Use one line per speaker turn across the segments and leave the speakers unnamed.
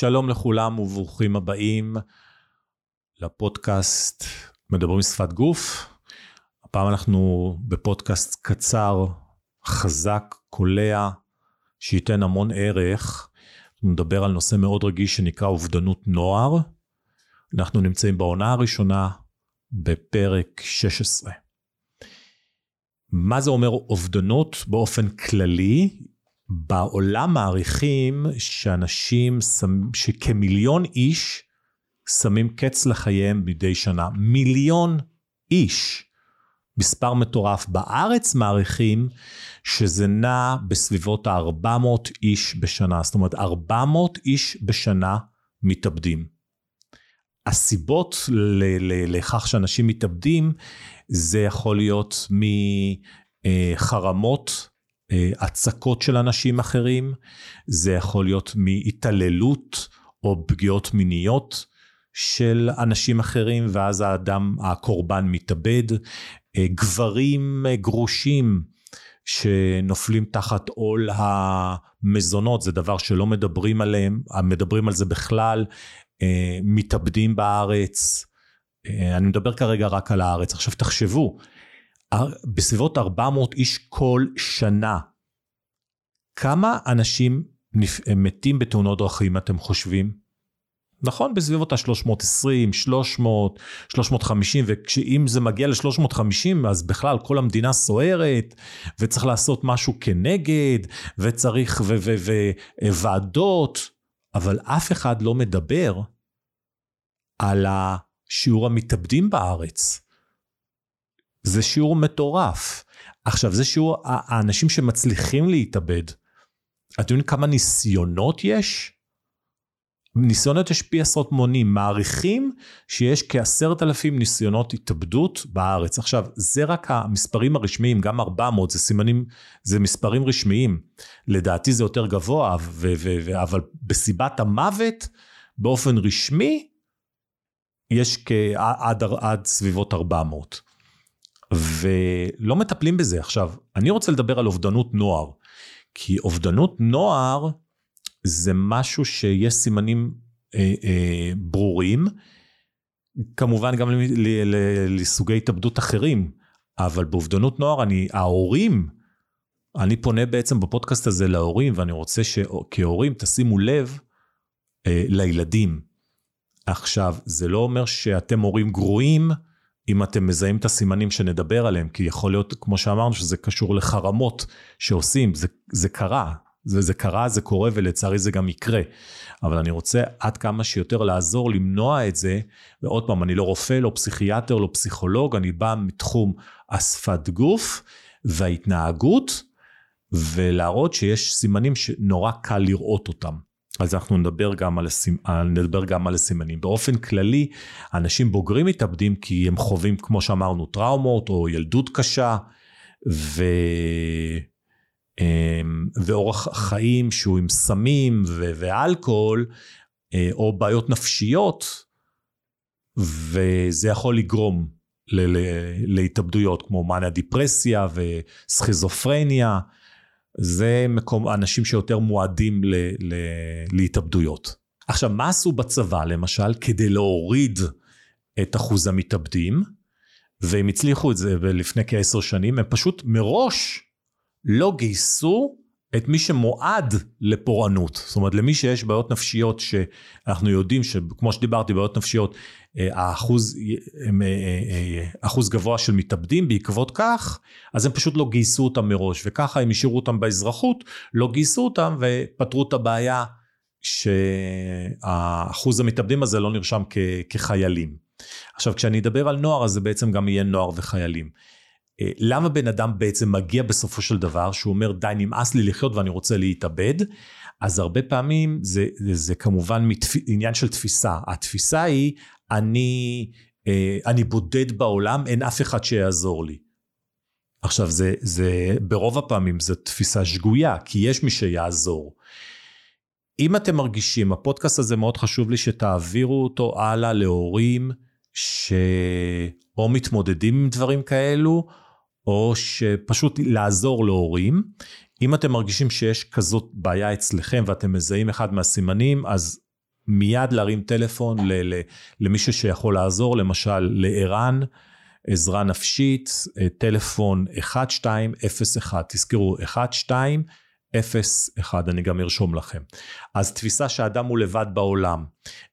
שלום לכולם וברוכים הבאים לפודקאסט מדברים שפת גוף. הפעם אנחנו בפודקאסט קצר, חזק, קולע, שייתן המון ערך. נדבר על נושא מאוד רגיש שנקרא אובדנות נוער. אנחנו נמצאים בעונה הראשונה בפרק 16. מה זה אומר אובדנות באופן כללי? בעולם מעריכים שאנשים, שכמיליון איש שמים קץ לחייהם מדי שנה. מיליון איש. מספר מטורף. בארץ מעריכים שזה נע בסביבות ה-400 איש בשנה. זאת אומרת, 400 איש בשנה מתאבדים. הסיבות לכך שאנשים מתאבדים, זה יכול להיות מחרמות, הצקות של אנשים אחרים, זה יכול להיות מהתעללות או פגיעות מיניות של אנשים אחרים, ואז האדם, הקורבן מתאבד. אה, גברים אה, גרושים שנופלים תחת עול המזונות, זה דבר שלא מדברים עליהם, מדברים על זה בכלל, מתאבדים בארץ. אני מדבר כרגע רק על הארץ. עכשיו תחשבו, בסביבות 400 איש כל שנה. כמה אנשים מתים בתאונות דרכים אתם חושבים? נכון, בסביבות ה-320, 300, 350, ואם זה מגיע ל-350, אז בכלל כל המדינה סוערת, וצריך לעשות משהו כנגד, וצריך, וועדות, אבל אף אחד לא מדבר על השיעור המתאבדים בארץ. זה שיעור מטורף. עכשיו, זה שיעור האנשים שמצליחים להתאבד. אתם יודעים כמה ניסיונות יש? ניסיונות יש פי עשרות מונים, מעריכים שיש כעשרת אלפים ניסיונות התאבדות בארץ. עכשיו, זה רק המספרים הרשמיים, גם 400 זה סימנים, זה מספרים רשמיים. לדעתי זה יותר גבוה, ו- ו- ו- אבל בסיבת המוות, באופן רשמי, יש כעד עד סביבות 400. ולא מטפלים בזה. עכשיו, אני רוצה לדבר על אובדנות נוער, כי אובדנות נוער זה משהו שיש סימנים אה, אה, ברורים, כמובן גם לסוגי התאבדות אחרים, אבל באובדנות נוער אני, ההורים, אני פונה בעצם בפודקאסט הזה להורים, ואני רוצה שכהורים תשימו לב אה, לילדים. עכשיו, זה לא אומר שאתם הורים גרועים, אם אתם מזהים את הסימנים שנדבר עליהם, כי יכול להיות, כמו שאמרנו, שזה קשור לחרמות שעושים, זה, זה קרה, זה, זה קרה, זה קורה, ולצערי זה גם יקרה. אבל אני רוצה עד כמה שיותר לעזור למנוע את זה, ועוד פעם, אני לא רופא, לא פסיכיאטר, לא פסיכולוג, אני בא מתחום השפת גוף וההתנהגות, ולהראות שיש סימנים שנורא קל לראות אותם. אז אנחנו נדבר גם, על הסימ... נדבר גם על הסימנים. באופן כללי, אנשים בוגרים מתאבדים כי הם חווים, כמו שאמרנו, טראומות או ילדות קשה, ו... אמ, ואורח חיים שהוא עם סמים ו... ואלכוהול, אה, או בעיות נפשיות, וזה יכול לגרום ל... להתאבדויות כמו מניה דיפרסיה וסכיזופרניה. זה מקום, אנשים שיותר מועדים ל, ל, להתאבדויות. עכשיו, מה עשו בצבא, למשל, כדי להוריד את אחוז המתאבדים? והם הצליחו את זה לפני כעשר שנים, הם פשוט מראש לא גייסו את מי שמועד לפורענות. זאת אומרת, למי שיש בעיות נפשיות שאנחנו יודעים שכמו שדיברתי, בעיות נפשיות, אה, האחוז, אה, אה, אחוז גבוה של מתאבדים בעקבות כך, אז הם פשוט לא גייסו אותם מראש, וככה הם השאירו אותם באזרחות, לא גייסו אותם ופתרו את הבעיה שהאחוז המתאבדים הזה לא נרשם כ, כחיילים. עכשיו, כשאני אדבר על נוער, אז זה בעצם גם יהיה נוער וחיילים. אה, למה בן אדם בעצם מגיע בסופו של דבר, שהוא אומר די נמאס לי לחיות ואני רוצה להתאבד, אז הרבה פעמים זה, זה, זה כמובן מתפ... עניין של תפיסה. התפיסה היא, אני, אה, אני בודד בעולם, אין אף אחד שיעזור לי. עכשיו זה, זה ברוב הפעמים זו תפיסה שגויה, כי יש מי שיעזור. אם אתם מרגישים, הפודקאסט הזה מאוד חשוב לי שתעבירו אותו הלאה להורים שאו מתמודדים עם דברים כאלו, או שפשוט לעזור להורים. אם אתם מרגישים שיש כזאת בעיה אצלכם ואתם מזהים אחד מהסימנים, אז מיד להרים טלפון למישהו שיכול לעזור, למשל לערן, עזרה נפשית, אה, טלפון 1201, תזכרו, 1201, אני גם ארשום לכם. אז תפיסה שאדם הוא לבד בעולם,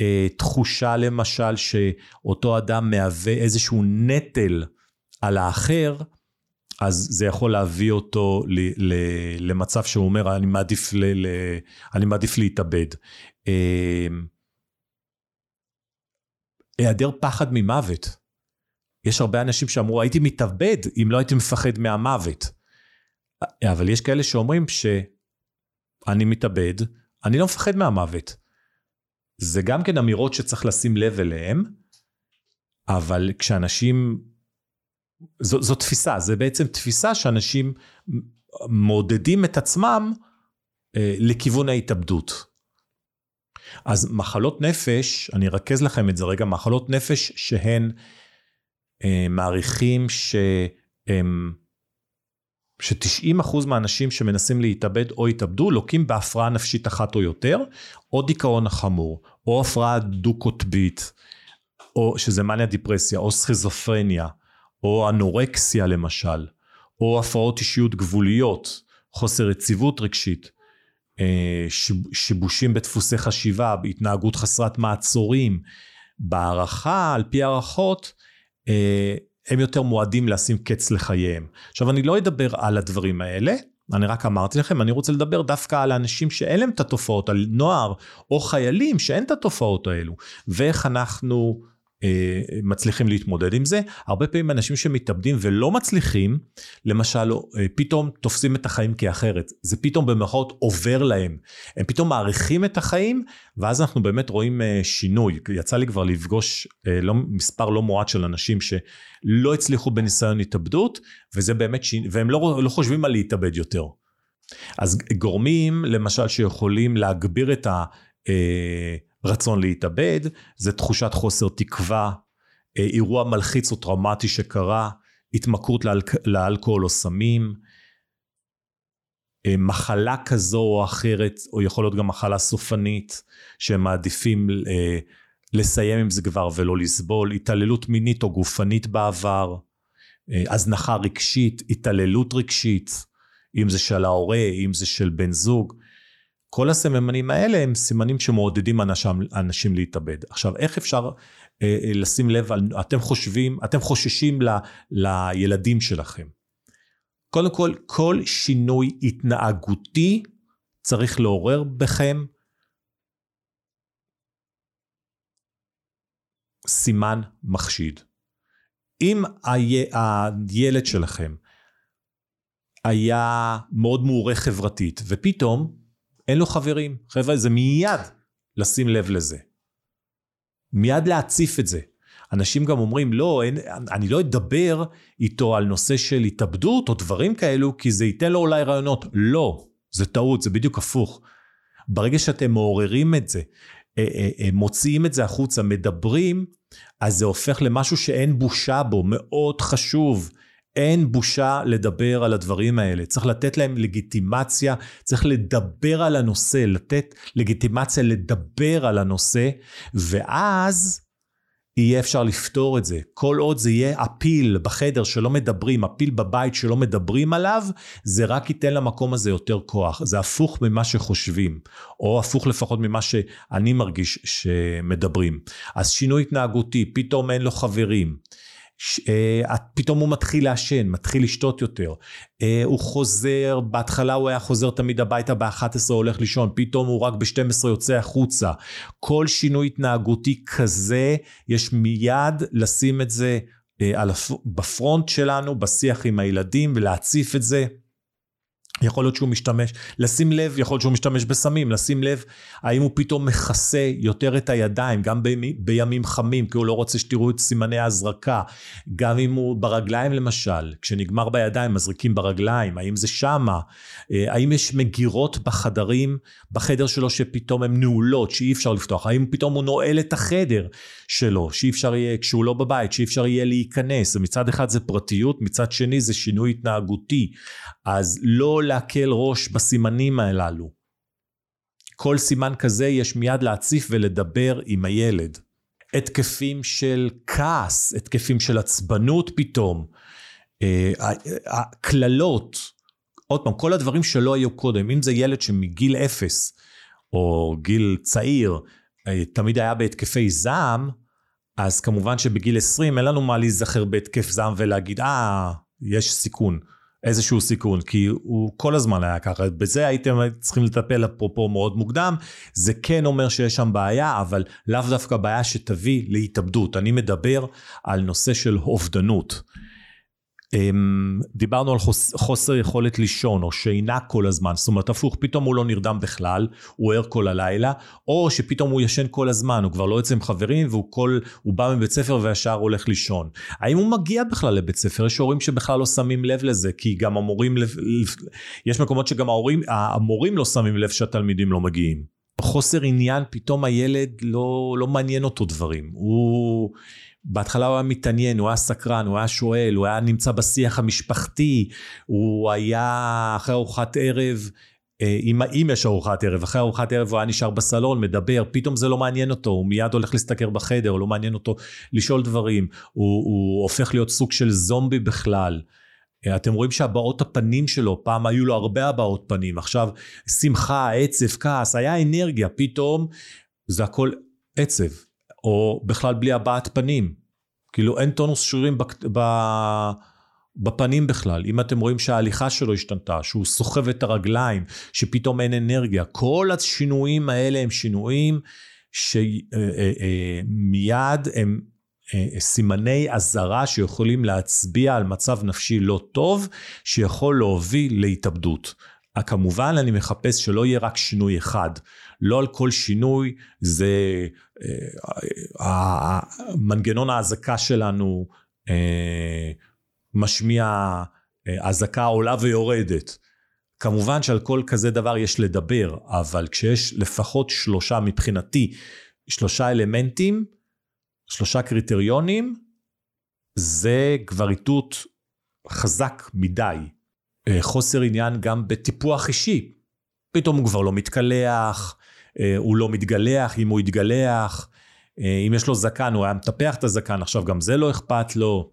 אה, תחושה למשל שאותו אדם מהווה איזשהו נטל על האחר, אז זה יכול להביא אותו ל, ל, למצב שהוא אומר, אני מעדיף, ל, ל, אני מעדיף להתאבד. אה, היעדר פחד ממוות. יש הרבה אנשים שאמרו, הייתי מתאבד אם לא הייתי מפחד מהמוות. אבל יש כאלה שאומרים שאני מתאבד, אני לא מפחד מהמוות. זה גם כן אמירות שצריך לשים לב אליהן, אבל כשאנשים זו, זו תפיסה, זה בעצם תפיסה שאנשים מעודדים את עצמם אה, לכיוון ההתאבדות. אז מחלות נפש, אני ארכז לכם את זה רגע, מחלות נפש שהן אה, מעריכים שהם, ש-90% מהאנשים שמנסים להתאבד או התאבדו לוקים בהפרעה נפשית אחת או יותר, או דיכאון החמור, או הפרעה דו-קוטבית, או שזה מניה דיפרסיה, או סכיזופרניה, או אנורקסיה למשל, או הפרעות אישיות גבוליות, חוסר יציבות רגשית, אה, שיבושים בדפוסי חשיבה, בהתנהגות חסרת מעצורים, בהערכה, על פי הערכות, אה, הם יותר מועדים לשים קץ לחייהם. עכשיו אני לא אדבר על הדברים האלה, אני רק אמרתי לכם, אני רוצה לדבר דווקא על האנשים שאין להם את התופעות, על נוער או חיילים שאין את התופעות האלו, ואיך אנחנו מצליחים להתמודד עם זה. הרבה פעמים אנשים שמתאבדים ולא מצליחים, למשל אה, פתאום תופסים את החיים כאחרת. זה פתאום במרכאות עובר להם. הם פתאום מעריכים את החיים, ואז אנחנו באמת רואים אה, שינוי. יצא לי כבר לפגוש לא, מספר לא מועט של אנשים שלא הצליחו בניסיון התאבדות, וזה באמת שינוי, והם לא, לא חושבים על להתאבד יותר. אז גורמים, למשל, שיכולים להגביר את ה... רצון להתאבד, זה תחושת חוסר תקווה, אה, אירוע מלחיץ או טראומטי שקרה, התמכרות לאל... לאלכוהול או סמים, אה, מחלה כזו או אחרת, או יכול להיות גם מחלה סופנית, שהם מעדיפים אה, לסיים עם זה כבר ולא לסבול, התעללות מינית או גופנית בעבר, הזנחה רגשית, התעללות רגשית, אם זה של ההורה, אם זה של בן זוג. כל הסממנים האלה הם סימנים שמעודדים אנשים, אנשים להתאבד. עכשיו, איך אפשר אה, אה, לשים לב על, אתם חושבים, אתם חוששים ל, לילדים שלכם. קודם כל, כל שינוי התנהגותי צריך לעורר בכם סימן מחשיד. אם הילד שלכם היה מאוד מעורה חברתית, ופתאום אין לו חברים. חבר'ה, זה מיד לשים לב לזה. מיד להציף את זה. אנשים גם אומרים, לא, אין, אני לא אדבר איתו על נושא של התאבדות או דברים כאלו, כי זה ייתן לו אולי רעיונות. לא, זה טעות, זה בדיוק הפוך. ברגע שאתם מעוררים את זה, אה, אה, אה, מוציאים את זה החוצה, מדברים, אז זה הופך למשהו שאין בושה בו, מאוד חשוב. אין בושה לדבר על הדברים האלה, צריך לתת להם לגיטימציה, צריך לדבר על הנושא, לתת לגיטימציה לדבר על הנושא, ואז יהיה אפשר לפתור את זה. כל עוד זה יהיה הפיל בחדר שלא מדברים, הפיל בבית שלא מדברים עליו, זה רק ייתן למקום הזה יותר כוח. זה הפוך ממה שחושבים, או הפוך לפחות ממה שאני מרגיש שמדברים. אז שינוי התנהגותי, פתאום אין לו חברים. אה, פתאום הוא מתחיל לעשן, מתחיל לשתות יותר. אה, הוא חוזר, בהתחלה הוא היה חוזר תמיד הביתה ב-11 הולך לישון, פתאום הוא רק ב-12 יוצא החוצה. כל שינוי התנהגותי כזה, יש מיד לשים את זה אה, בפרונט שלנו, בשיח עם הילדים ולהציף את זה. יכול להיות שהוא משתמש, לשים לב, יכול להיות שהוא משתמש בסמים, לשים לב האם הוא פתאום מכסה יותר את הידיים, גם בימים, חמים, כי הוא לא רוצה שתראו את סימני ההזרקה, גם אם הוא ברגליים למשל, כשנגמר בידיים מזריקים ברגליים, האם זה שמה, אה, האם יש מגירות בחדרים, בחדר שלו שפתאום הן נעולות, שאי אפשר לפתוח, האם פתאום הוא נועל את החדר שלו, שאי אפשר יהיה, כשהוא לא בבית, שאי אפשר יהיה להיכנס, מצד אחד זה פרטיות, מצד שני זה שינוי התנהגותי, אז לא להקל ראש בסימנים הללו. כל סימן כזה יש מיד להציף ולדבר עם הילד. התקפים של כעס, התקפים של עצבנות פתאום, הקללות, עוד פעם, כל הדברים שלא היו קודם, אם זה ילד שמגיל אפס, או גיל צעיר, תמיד היה בהתקפי זעם, אז כמובן שבגיל 20 אין לנו מה להיזכר בהתקף זעם ולהגיד, אה, יש סיכון, איזשהו סיכון, כי הוא כל הזמן היה ככה. בזה הייתם צריכים לטפל אפרופו מאוד מוקדם. זה כן אומר שיש שם בעיה, אבל לאו דווקא בעיה שתביא להתאבדות. אני מדבר על נושא של אובדנות. אמ, דיברנו על חוס, חוסר יכולת לישון או שינה כל הזמן, זאת אומרת הפוך, פתאום הוא לא נרדם בכלל, הוא ער כל הלילה, או שפתאום הוא ישן כל הזמן, הוא כבר לא יוצא עם חברים והוא כל, הוא בא מבית ספר וישר הולך לישון. האם הוא מגיע בכלל לבית ספר? יש הורים שבכלל לא שמים לב לזה, כי גם המורים, יש מקומות שגם ההורים, המורים לא שמים לב שהתלמידים לא מגיעים. חוסר עניין, פתאום הילד לא, לא מעניין אותו דברים. הוא... בהתחלה הוא היה מתעניין, הוא היה סקרן, הוא היה שואל, הוא היה נמצא בשיח המשפחתי, הוא היה אחרי ארוחת ערב, אה, אם, אם יש ארוחת ערב, אחרי ארוחת ערב הוא היה נשאר בסלון, מדבר, פתאום זה לא מעניין אותו, הוא מיד הולך להסתכל בחדר, לא מעניין אותו לשאול דברים, הוא, הוא הופך להיות סוג של זומבי בכלל. אה, אתם רואים שהבעות הפנים שלו, פעם היו לו הרבה הבעות פנים, עכשיו שמחה, עצב, כעס, היה אנרגיה, פתאום זה הכל עצב. או בכלל בלי הבעת פנים. כאילו אין טונוס שרירים בפנים בכלל. אם אתם רואים שההליכה שלו השתנתה, שהוא סוחב את הרגליים, שפתאום אין אנרגיה, כל השינויים האלה הם שינויים שמיד אה, אה, אה, הם סימני אזהרה שיכולים להצביע על מצב נפשי לא טוב, שיכול להוביל להתאבדות. כמובן אני מחפש שלא יהיה רק שינוי אחד. לא על כל שינוי זה אה, מנגנון האזעקה שלנו אה, משמיע אה, אזעקה עולה ויורדת. כמובן שעל כל כזה דבר יש לדבר, אבל כשיש לפחות שלושה מבחינתי, שלושה אלמנטים, שלושה קריטריונים, זה כבר איתות חזק מדי. חוסר עניין גם בטיפוח אישי. פתאום הוא כבר לא מתקלח, אה, הוא לא מתגלח, אם הוא יתגלח, אה, אם יש לו זקן, הוא היה מטפח את הזקן, עכשיו גם זה לא אכפת לו.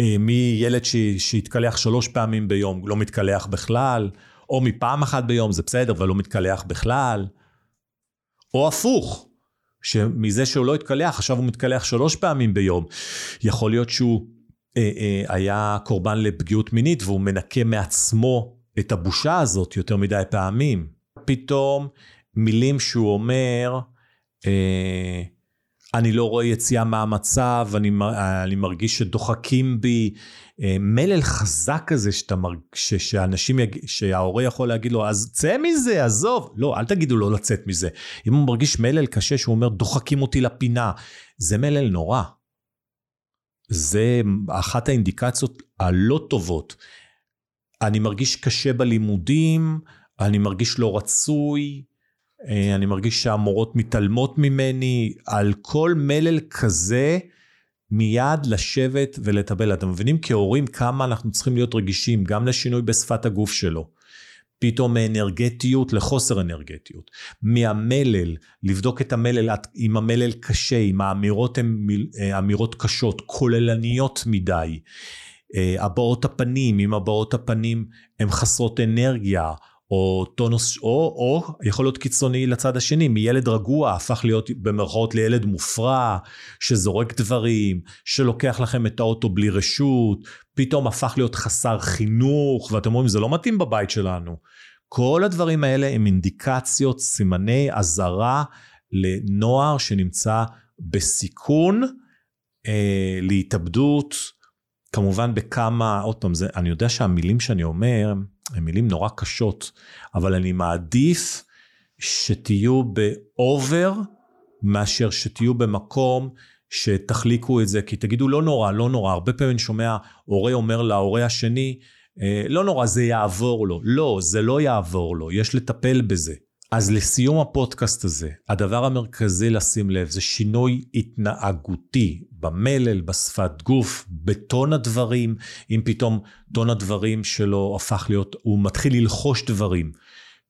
אה, מילד שהתקלח שלוש פעמים ביום, לא מתקלח בכלל, או מפעם אחת ביום, זה בסדר, אבל לא מתקלח בכלל. או הפוך, שמזה שהוא לא התקלח, עכשיו הוא מתקלח שלוש פעמים ביום. יכול להיות שהוא אה, אה, היה קורבן לפגיעות מינית והוא מנקה מעצמו את הבושה הזאת יותר מדי פעמים. פתאום מילים שהוא אומר, אה, אני לא רואה יציאה מהמצב, אני, אני מרגיש שדוחקים בי. אה, מלל חזק כזה שאתה מרג... ש, שאנשים, יג... שההורה יכול להגיד לו, אז צא מזה, עזוב. לא, אל תגידו לו לצאת מזה. אם הוא מרגיש מלל קשה, שהוא אומר, דוחקים אותי לפינה, זה מלל נורא. זה אחת האינדיקציות הלא טובות. אני מרגיש קשה בלימודים, אני מרגיש לא רצוי, אה, אני מרגיש שהמורות מתעלמות ממני, על כל מלל כזה, מיד לשבת ולטבל. אתם מבינים כהורים כמה אנחנו צריכים להיות רגישים גם לשינוי בשפת הגוף שלו. פתאום מאנרגטיות לחוסר אנרגטיות. מהמלל, לבדוק את המלל, אם המלל קשה, אם האמירות הן אה, אמירות קשות, כוללניות מדי. אה, הבעות הפנים, אם הבעות הפנים הן חסרות אנרגיה, או טונוס, או, או יכול להיות קיצוני לצד השני, מילד רגוע הפך להיות במרכאות לילד מופרע, שזורק דברים, שלוקח לכם את האוטו בלי רשות, פתאום הפך להיות חסר חינוך, ואתם אומרים, זה לא מתאים בבית שלנו. כל הדברים האלה הם אינדיקציות, סימני אזהרה לנוער שנמצא בסיכון אה, להתאבדות, כמובן בכמה, עוד פעם, זה, אני יודע שהמילים שאני אומר, הן מילים נורא קשות, אבל אני מעדיף שתהיו באובר, מאשר שתהיו במקום שתחליקו את זה, כי תגידו לא נורא, לא נורא, הרבה פעמים אני שומע הורה אומר להורה השני, אה, לא נורא, זה יעבור לו. לא, זה לא יעבור לו, יש לטפל בזה. אז לסיום הפודקאסט הזה, הדבר המרכזי לשים לב זה שינוי התנהגותי במלל, בשפת גוף, בטון הדברים, אם פתאום טון הדברים שלו הפך להיות, הוא מתחיל ללחוש דברים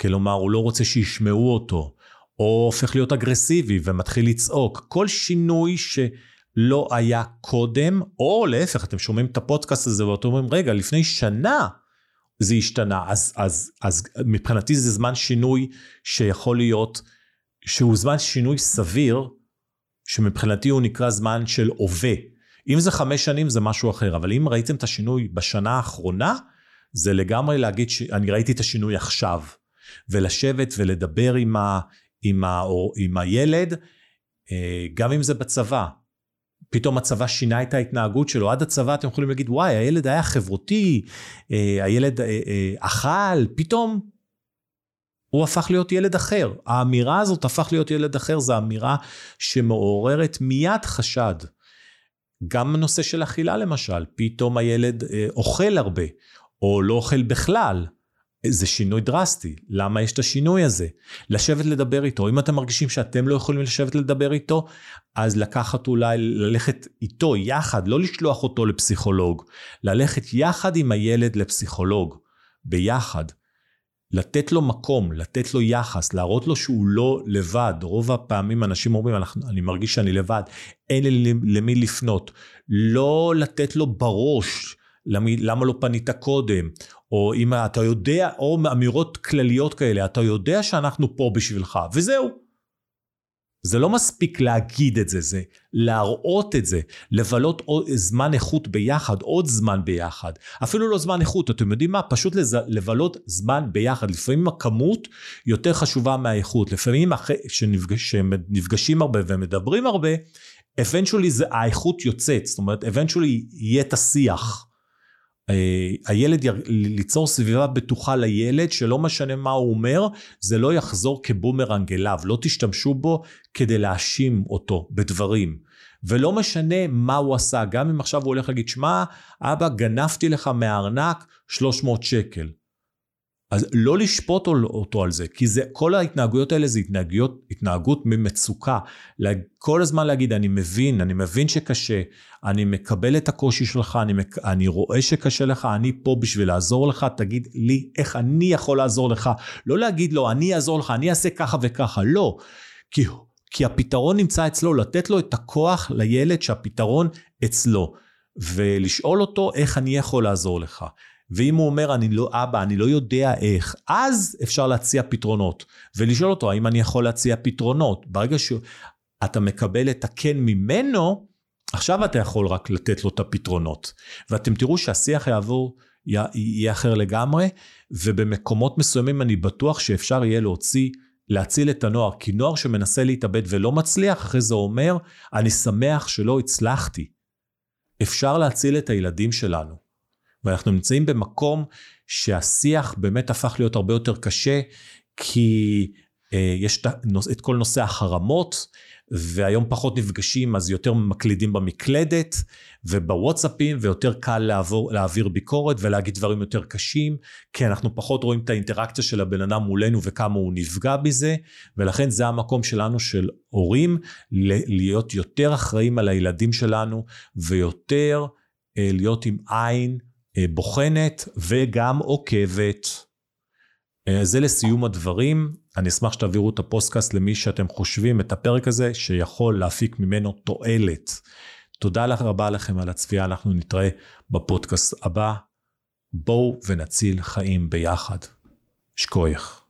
כלומר, הוא לא רוצה שישמעו אותו, או הופך להיות אגרסיבי ומתחיל לצעוק. כל שינוי שלא היה קודם, או להפך, אתם שומעים את הפודקאסט הזה ואתם אומרים, רגע, לפני שנה זה השתנה, אז, אז, אז מבחינתי זה זמן שינוי שיכול להיות, שהוא זמן שינוי סביר, שמבחינתי הוא נקרא זמן של הווה. אם זה חמש שנים זה משהו אחר, אבל אם ראיתם את השינוי בשנה האחרונה, זה לגמרי להגיד שאני ראיתי את השינוי עכשיו. ולשבת ולדבר עם, ה, עם, ה, או, עם הילד, אה, גם אם זה בצבא. פתאום הצבא שינה את ההתנהגות שלו. עד הצבא אתם יכולים להגיד, וואי, הילד היה חברותי, אה, הילד אה, אכל, פתאום הוא הפך להיות ילד אחר. האמירה הזאת הפך להיות ילד אחר, זו אמירה שמעוררת מיד חשד. גם הנושא של אכילה למשל, פתאום הילד אוכל הרבה, או לא אוכל בכלל. זה שינוי דרסטי. למה יש את השינוי הזה? לשבת לדבר איתו. אם אתם מרגישים שאתם לא יכולים לשבת לדבר איתו, אז לקחת אולי, ללכת איתו יחד, לא לשלוח אותו לפסיכולוג, ללכת יחד עם הילד לפסיכולוג, ביחד. לתת לו מקום, לתת לו יחס, להראות לו שהוא לא לבד. רוב הפעמים אנשים אומרים, אני מרגיש שאני לבד, אין לי למי לפנות. לא לתת לו בראש. למה לא פנית קודם, או אם אתה יודע, או אמירות כלליות כאלה, אתה יודע שאנחנו פה בשבילך, וזהו. זה לא מספיק להגיד את זה, זה להראות את זה, לבלות עוד זמן איכות ביחד, עוד זמן ביחד. אפילו לא זמן איכות, אתם יודעים מה? פשוט לז... לבלות זמן ביחד. לפעמים הכמות יותר חשובה מהאיכות. לפעמים אחרי שנפגשים הרבה ומדברים הרבה, eventually זה, האיכות יוצאת, זאת אומרת, eventually יהיה את השיח. אה, הילד, ליצור סביבה בטוחה לילד, שלא משנה מה הוא אומר, זה לא יחזור כבומרנג אליו. לא תשתמשו בו כדי להאשים אותו בדברים. ולא משנה מה הוא עשה, גם אם עכשיו הוא הולך להגיד, שמע, אבא, גנבתי לך מהארנק 300 שקל. אז לא לשפוט אותו על זה, כי זה, כל ההתנהגויות האלה זה התנהגויות, התנהגות ממצוקה. כל הזמן להגיד, אני מבין, אני מבין שקשה, אני מקבל את הקושי שלך, אני, מק, אני רואה שקשה לך, אני פה בשביל לעזור לך, תגיד לי איך אני יכול לעזור לך. לא להגיד לו, אני אעזור לך, אני אעשה ככה וככה, לא. כי, כי הפתרון נמצא אצלו, לתת לו את הכוח לילד שהפתרון אצלו, ולשאול אותו איך אני יכול לעזור לך. ואם הוא אומר, אני לא אבא, אני לא יודע איך, אז אפשר להציע פתרונות. ולשאול אותו, האם אני יכול להציע פתרונות? ברגע שאתה מקבל את הכן ממנו, עכשיו אתה יכול רק לתת לו את הפתרונות. ואתם תראו שהשיח יעבור, יהיה אחר לגמרי, ובמקומות מסוימים אני בטוח שאפשר יהיה להוציא, להציל את הנוער. כי נוער שמנסה להתאבד ולא מצליח, אחרי זה אומר, אני שמח שלא הצלחתי. אפשר להציל את הילדים שלנו. ואנחנו נמצאים במקום שהשיח באמת הפך להיות הרבה יותר קשה, כי אה, יש את כל נושא החרמות, והיום פחות נפגשים אז יותר מקלידים במקלדת ובוואטסאפים ויותר קל לעבור, להעביר ביקורת ולהגיד דברים יותר קשים כי אנחנו פחות רואים את האינטראקציה של הבן אדם מולנו וכמה הוא נפגע בזה ולכן זה המקום שלנו של הורים להיות יותר אחראים על הילדים שלנו ויותר אה, להיות עם עין בוחנת וגם עוקבת. אה, זה לסיום הדברים, אני אשמח שתעבירו את הפודקאסט למי שאתם חושבים את הפרק הזה שיכול להפיק ממנו תועלת. תודה רבה לכם על הצפייה, אנחנו נתראה בפודקאסט הבא. בואו ונציל חיים ביחד. שקוייך.